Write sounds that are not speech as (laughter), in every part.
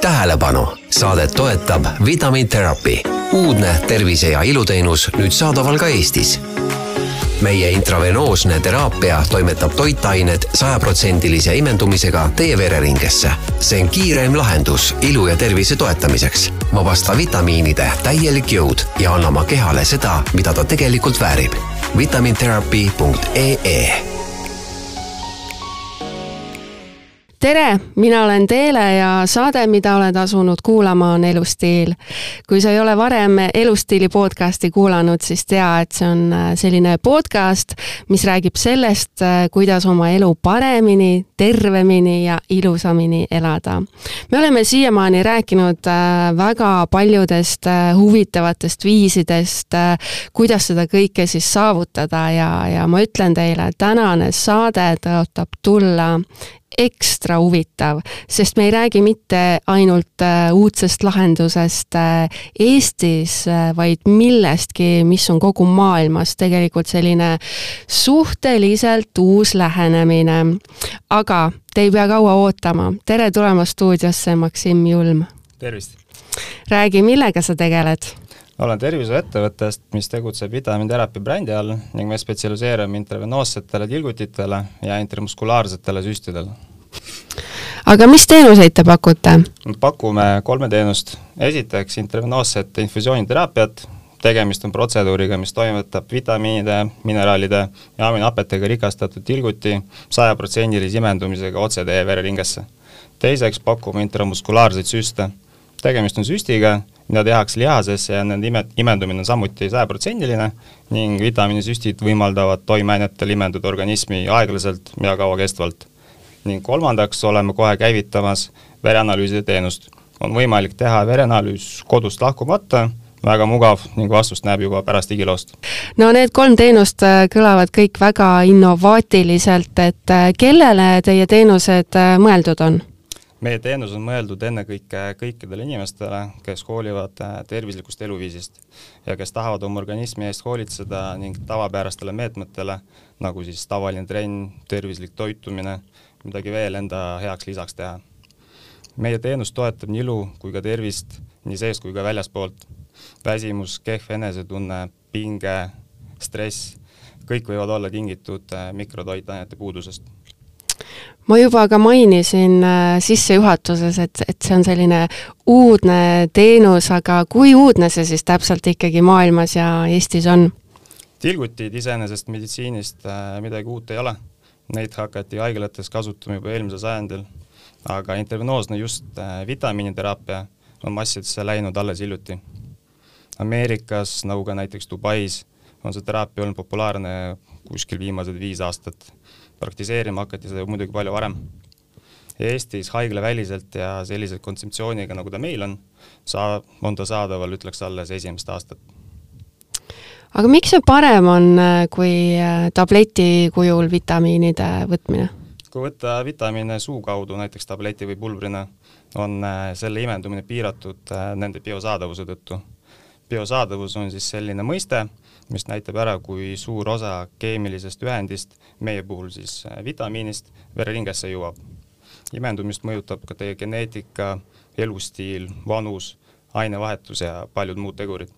tähelepanu, saadet toetab Vitamin Therapy, uudne tervise ja iluteenus nüüd saadaval ka Eestis meie intravenoosne teraapia toimetab toitained sajaprotsendilise imendumisega teie vereringesse. see on kiireim lahendus ilu ja tervise toetamiseks. vabasta vitamiinide täielik jõud ja anna oma kehale seda, mida ta tegelikult väärib. vitamintherapy.ee tere, mina olen Teele ja saade, mida oled asunud kuulama, on Elustiil. kui sa ei ole varem Elustiili podcasti kuulanud, siis tea, et see on äh, selline podcast, mis räägib sellest, äh, kuidas oma elu paremini, tervemini ja ilusamini elada. me oleme siiamaani rääkinud äh, väga paljudest huvitavatest viisidest, kuidas seda kõike siis saavutada ja, ja ma ütlen teile, tänane saade tõotab tulla ekstra huvitav, sest me ei räägi mitte ainult äh, uudsest lahendusest äh, Eestis, äh, vaid millestki, mis on kogu maailmas tegelikult selline suhteliselt uus lähenemine. aga te ei pea kaua ootama, tere tulemast stuudiosse, Maksim Julm! tervist! räägi, millega sa tegeled? olen tervishoiuettevõttest, mis tegutseb vitaminteraapia brändi all ning me spetsialiseerume intravenoossetele tilgutitele ja intramuskulaarsetele süstidele. Aga mis teenuseid te pakute? pakume kolme teenust, esiteks intravenoosset infusiooniteraapiat, tegemist on protseduuriga, mis toimetab vitamiinide, mineraalide ja aminohapetega rikastatud tilguti sajaprotsendilise imendumisega otse teie vereringesse. teiseks pakume intramuskulaarseid süste, tegemist on süstiga, mida tehakse lihasesse ja nende ime, imendumine on samuti sajaprotsendiline ning vitamiinisüstid võimaldavad toimeainetel imenduda organismi aeglaselt ja kauakestvalt. Ning kolmandaks oleme kohe käivitamas vereanalüüside teenust. on võimalik teha vereanalüüs kodust lahkumata, väga mugav ning vastust näeb juba pärast digiloost. no need kolm teenust äh, kõlavad kõik väga innovaatiliselt, et äh, kellele teie teenused äh, mõeldud on? meie teenus on mõeldud ennekõike kõikidele inimestele, kes hoolivad tervislikust eluviisist ja kes tahavad oma organismi eest hoolitseda ning tavapärastele meetmetele, nagu siis tavaline trenn, tervislik toitumine, midagi veel enda heaks lisaks teha. meie teenus toetab nii ilu kui ka tervist nii sees kui ka väljaspoolt. väsimus, kehv enesetunne, pinge, stress, kõik võivad olla tingitud äh, mikrotoitainete puudusest ma juba ka mainisin äh, sissejuhatuses, et, et see on selline uudne teenus, aga kui uudne see siis täpselt ikkagi maailmas ja Eestis on? tilgutid iseenesest meditsiinist äh, midagi uut ei ole. Neid hakati haiglates kasutama juba eelmisel sajandil, aga intravenoosne just äh, vitamiiniteraapia on massidesse läinud alles hiljuti. Ameerikas, nagu ka näiteks Dubais, on see teraapia olnud populaarne kuskil viimased viis aastat praktiseerima hakati seda muidugi palju varem. Eestis haiglaväliselt ja sellise kontseptsiooniga, nagu ta meil on, saa-, on ta saadaval, ütleks, alles esimest aastat. Aga miks see parem on äh, kui äh, tableti kujul vitamiinide võtmine? kui võtta vitamiine suu kaudu, näiteks tableti või pulbrina, on äh, selle imendumine piiratud nende biosaadavuse tõttu. biosaadavus on siis selline mõiste, mis näitab ära, kui suur osa keemilisest ühendist, meie puhul siis vitamiinist, vereringesse jõuab. imendumist mõjutab ka teie geneetika, elustiil, vanus, ainevahetus ja paljud muud tegurid.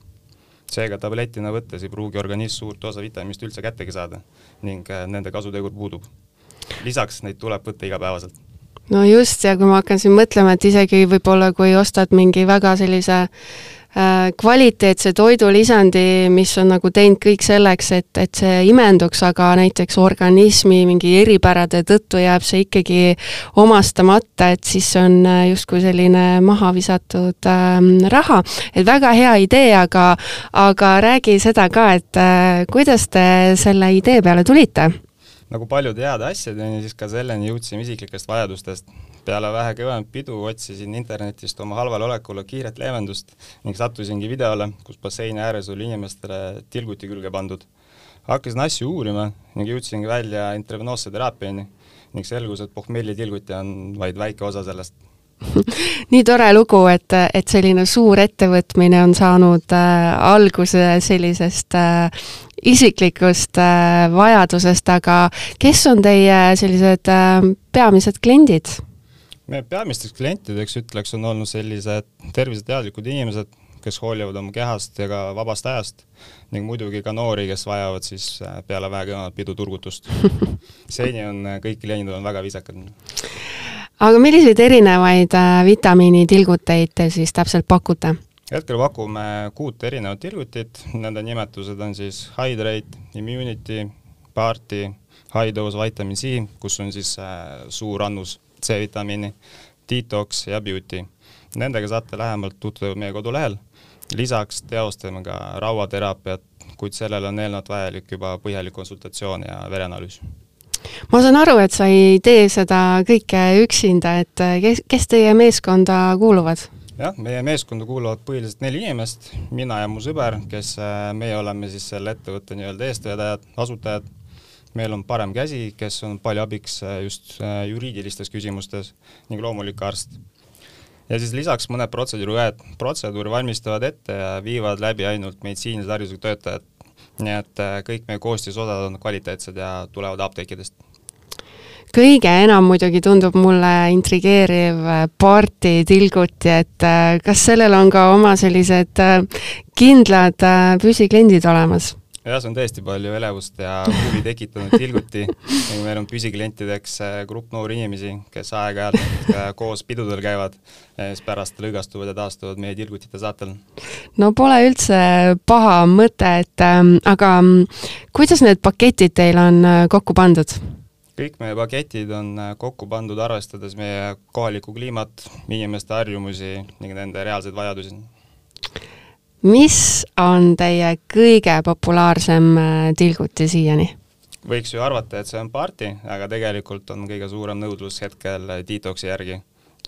Seega tabletina võttes ei pruugi organism suurt osa vitamiinist üldse kättegi saada ning äh, nende kasutegur puudub. lisaks neid tuleb võtta igapäevaselt no just, ja kui ma hakkan siin mõtlema, et isegi võib-olla kui ostad mingi väga sellise kvaliteetse toidulisandi, mis on nagu teinud kõik selleks, et, et see imenduks, aga näiteks organismi mingi eripärade tõttu jääb see ikkagi omastamata, et siis on äh, justkui selline maha visatud ähm, raha. et väga hea idee, aga, aga räägi seda ka, et äh, kuidas te selle idee peale tulite? nagu paljude heade asjadeni, siis ka selleni jõudsime isiklikest vajadustest. Peale vähe kõvemat pidu otsisin internetist oma halvale olekule kiiret leevendust ning sattusingi videole, kus basseini ääres oli inimestele tilguti külge pandud. hakkasin asju uurima ning jõudsingi välja intravenoosse teraapiani ning selgus, et pohmellitilguti on vaid väike osa sellest (laughs) nii tore lugu, et, et selline suur ettevõtmine on saanud äh, alguse sellisest äh, isiklikust äh, vajadusest, aga kes on teie sellised äh, peamised kliendid? Meie peamisteks klientideks ütleks, on olnud sellised terviseteadlikud inimesed, kes hoolivad oma kehast ja ka vabast ajast ning muidugi ka noori, kes vajavad siis äh, peale väekõnevat pidu turgutust. (laughs) seni on äh, kõik kliendid on väga viisakad. aga milliseid erinevaid äh, vitamiinitilguteid te siis täpselt pakute? hetkel pakume kuut erinevat tilgutit, nende nimetused on siis Hydrate, Immunity, Party, High Dose Vitamin C, kus on siis suur annus C-vitamiini, Detox ja Beauty. Nendega saate lähemalt tutvuda meie kodulehel lisaks teostame ka rauateraapiat, kuid sellele on eelnevalt vajalik juba põhjalik konsultatsioon ja vereanalüüs. ma saan aru, et sa ei tee seda kõike üksinda, et kes, kes teie meeskonda kuuluvad? jah, meie meeskonda kuuluvad põhiliselt neli inimest, mina ja mu sõber, kes äh, meie oleme siis selle ettevõtte nii-öelda eestvedajad, asutajad, meil on parem käsi, kes on palju abiks äh, just äh, juriidilistes küsimustes ning loomulik arst ja siis lisaks mõned protseduuriõed, protseduuri valmistavad ette ja viivad läbi ainult meditsiinilise haridusega töötajad. nii et äh, kõik meie koostisosad on kvaliteetsed ja tulevad apteekidest kõige enam muidugi tundub mulle intrigeeriv party tilguti, et kas sellel on ka oma sellised kindlad püsikliendid olemas? Jah, see on tõesti palju elevust ja huvi tekitanud tilguti ning meil on püsiklientideks äh, grupp noori inimesi, kes aeg-ajalt äh, koos pidudel käivad ja siis pärast lõõgastuvad ja taastuvad meie tilgutite saatel. no pole üldse paha mõte, et ähm, aga mm, kuidas need paketid teil on äh, kokku pandud? kõik meie paketid on kokku pandud arvestades meie kohalikku kliimat, inimeste harjumusi ning nende reaalseid vajadusi mis on teie kõige populaarsem äh, tilguti siiani? võiks ju arvata, et see on party, aga tegelikult on kõige suurem nõudlus hetkel detoksi järgi.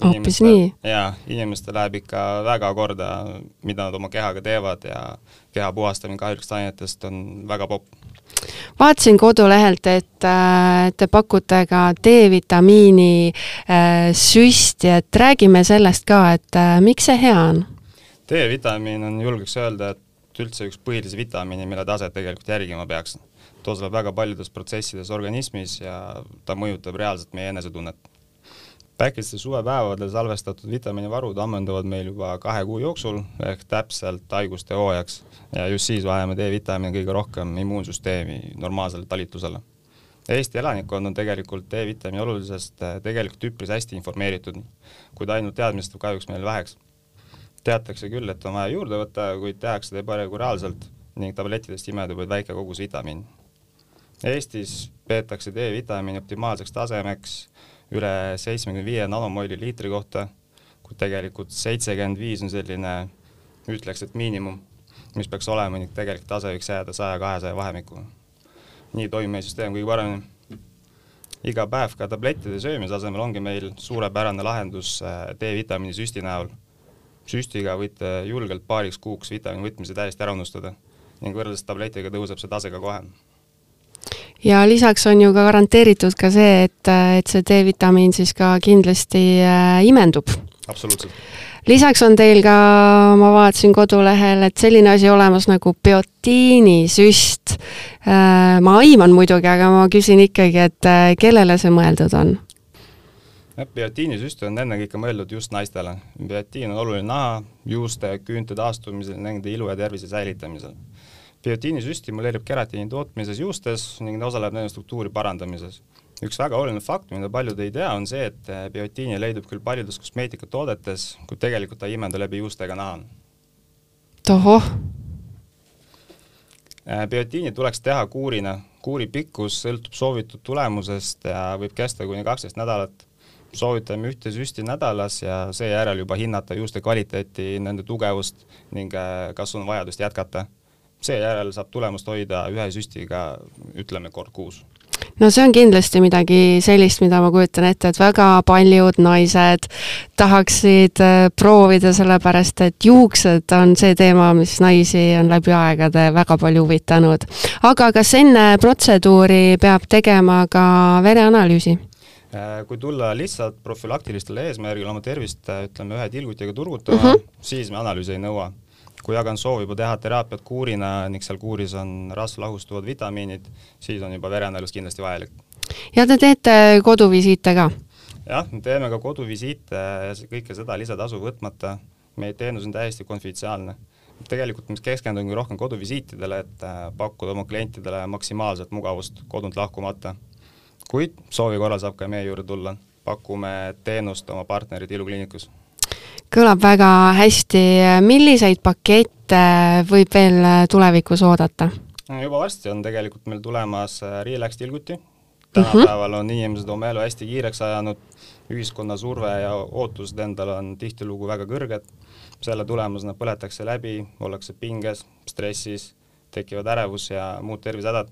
hoopis nii? jaa, inimestel läheb ikka väga korda, mida nad oma kehaga teevad ja keha puhastamine kahjulikest ainetest on väga popp. vaatasin kodulehelt, et äh, te pakute ka D-vitamiini äh, süsti, et räägime sellest ka, et miks see hea on D-vitamiin on, julgeks öelda, et üldse üks põhilisi vitamiine, mille taset tegelikult järgima peaks. ta osaleb väga paljudes protsessides organismis ja ta mõjutab reaalselt meie enesetunnet. päikestel suvepäevadel salvestatud vitamiinivarud ammenduvad meil juba kahe kuu jooksul ehk täpselt haiguste hooajaks ja just siis vajame D-vitamiini kõige rohkem immuunsüsteemi normaalsele talitlusele Eesti elanikkond on tegelikult D-vitamiini olulisest tegelikult üpris hästi informeeritud, kuid ainult teadmistest kahjuks meil väheks teatakse küll, et on vaja juurde võtta, kuid tehakse seda ebaregulaarselt ning tablettidest imedub vaid väike kogus vitamiin. Eestis peetakse D-vitamiini optimaalseks tasemeks üle seitsmekümne viie nanomolli liitri kohta, kuid tegelikult seitsekümmend viis on selline, ütleks, et miinimum, mis peaks olema ning tegelik tase võiks jääda saja-kahesaja vahemikku. nii toimib meie süsteem kõige paremini. iga päev ka tablettide söömise asemel ongi meil suurepärane lahendus äh, D-vitamiini süsti näol süstiga võite julgelt paariks kuuks vitamiini võtmise täiesti ära unustada ning võrreldes tabletiga tõuseb see tase ka kohe. ja lisaks on ju ka garanteeritud ka see, et, et see D-vitamiin siis ka kindlasti äh, imendub. absoluutselt. lisaks on teil ka, ma vaatasin kodulehel, et selline asi olemas nagu biotiinisüst äh,. ma aiman muidugi, aga ma küsin ikkagi, et äh, kellele see mõeldud on? Jah, biotiinisüst on ennekõike mõeldud just naistele. biotiin on oluline naha, juuste, küünte taastumisel, nende ilu ja tervise säilitamisel. biotiinisüst stimuleerib keratiini tootmises juustes ning osaleb nende struktuuri parandamises. üks väga oluline fakt, mida paljud ei tea, on see, et biotiini leidub küll paljudes kosmeetikatoodetes, kuid tegelikult ta ei imenda läbi juuste ega naha. tohoh! Äh, biotiini tuleks teha kuurina, kuuri pikkus sõltub soovitud tulemusest ja võib kesta kuni kaksteist nädalat soovitame ühte süsti nädalas ja seejärel juba hinnata juuste kvaliteeti, nende tugevust ning äh, kas on vajadust jätkata. seejärel saab tulemust hoida ühe süstiga, ütleme kord kuus no see on kindlasti midagi sellist, mida ma kujutan ette, et väga paljud naised tahaksid äh, proovida, sellepärast et juuksed on see teema, mis naisi on läbi aegade väga palju huvitanud. aga kas enne protseduuri peab tegema ka vereanalüüsi? Äh, kui tulla lihtsalt profülaktilistel eesmärgil oma tervist, äh, ütleme, ühe tilgutiga turgutama mhm. -huh. siis me analüüsi ei nõua. kui aga on soov juba teha teraapiat kuurina ning seal kuuris on rasvlahustuvad vitamiinid, siis on juba vereanalüüs kindlasti vajalik. ja te teete koduvisiite ka? jah, me teeme ka koduvisiite ja kõike seda lisatasu võtmata, meie teenus on täiesti konfidentsiaalne. tegelikult me keskendumegi rohkem koduvisiitidele, et äh, pakkuda oma klientidele maksimaalset mugavust kodunt lahkumata. Kuid soovi korral saab ka meie juurde tulla, pakume teenust oma partnerid Ilukliinikus kõlab väga hästi, milliseid pakette võib veel tulevikus oodata? juba varsti on tegelikult meil tulemas äh, Relax tilguti, tänapäeval mhm. on inimesed oma elu hästi kiireks ajanud, ühiskonna surve ja ootused endale on tihtilugu väga kõrged, selle tulemusena põletakse läbi, ollakse pinges, stressis, tekivad ärevus ja muud tervisehädad.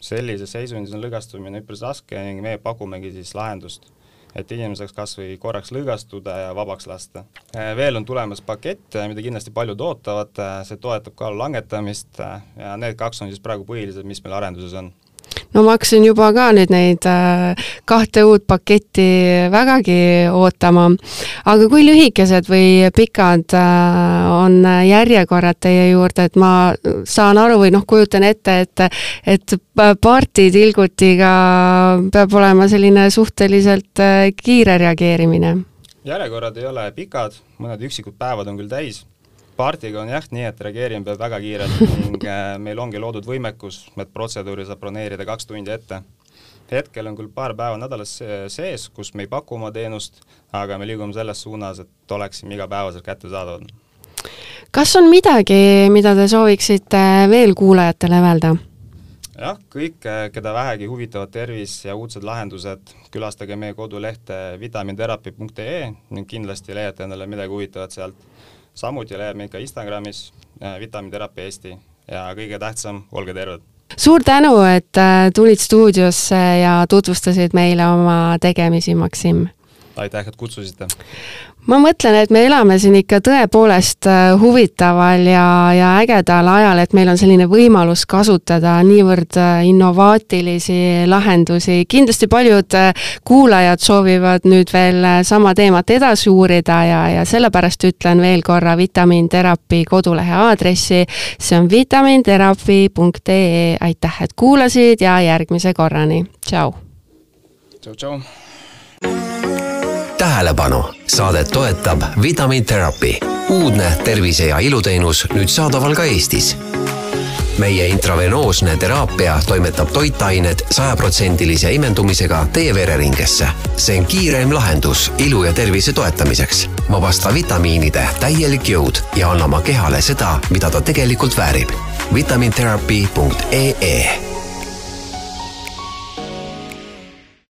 Sellises seisundis on lõõgastumine üpris raske ning meie pakumegi siis lahendust et inimene saaks kas või korraks lõõgastuda ja vabaks lasta. Äh, veel on tulemas pakett, äh, mida kindlasti paljud ootavad, äh, see toetab kaalu langetamist ja need kaks on siis praegu põhilised, mis meil arenduses on no ma hakkasin juba ka nüüd neid äh, kahte uut paketti vägagi ootama. aga kui lühikesed või pikad äh, on järjekorrad teie juurde, et ma saan aru või noh, kujutan ette, et, et partytilgutiga peab olema selline suhteliselt äh, kiire reageerimine? järjekorrad ei ole pikad, mõned üksikud päevad on küll täis Partiga on jah nii, et reageerima peab väga kiirelt (laughs) ning äh, meil ongi loodud võimekus, et protseduuri saab broneerida kaks tundi ette. hetkel on küll paar päeva nädalas sees, kus me ei paku oma teenust, aga me liigume selles suunas, et oleksime igapäevaselt kättesaadavad. kas on midagi, mida te sooviksite veel kuulajatele öelda? jah, kõik, keda vähegi huvitavad tervis ja uudsed lahendused, külastage meie kodulehte vitaminterapi.ee ning kindlasti leiate endale midagi huvitavat sealt samuti leiab meid ka Instagramis äh, Vitaminiteraapia Eesti ja kõige tähtsam, olge terved! suur tänu, et äh, tulid stuudiosse ja tutvustasid meile oma tegemisi, Maksim! Aitäh, et kutsusite! ma mõtlen, et me elame siin ikka tõepoolest äh, huvitaval ja, ja ägedal ajal, et meil on selline võimalus kasutada niivõrd äh, innovaatilisi lahendusi. kindlasti paljud äh, kuulajad soovivad nüüd veel sama teemat edasi uurida ja, ja sellepärast ütlen veel korra Vitaminterapi kodulehe aadressi. see on vitaminterapi.ee, aitäh, et kuulasid ja järgmise korrani, tšau! tšau-tšau! Tähelepanu, saadet toetab Vitamin Therapy, uudne tervise ja iluteenus nüüd saadaval ka Eestis meie intravenoosne teraapia toimetab toitained sajaprotsendilise imendumisega teie vereringesse. see on kiireim lahendus ilu ja tervise toetamiseks. vabasta vitamiinide täielik jõud ja anna oma kehale seda, mida ta tegelikult väärib. vitamintherapy.ee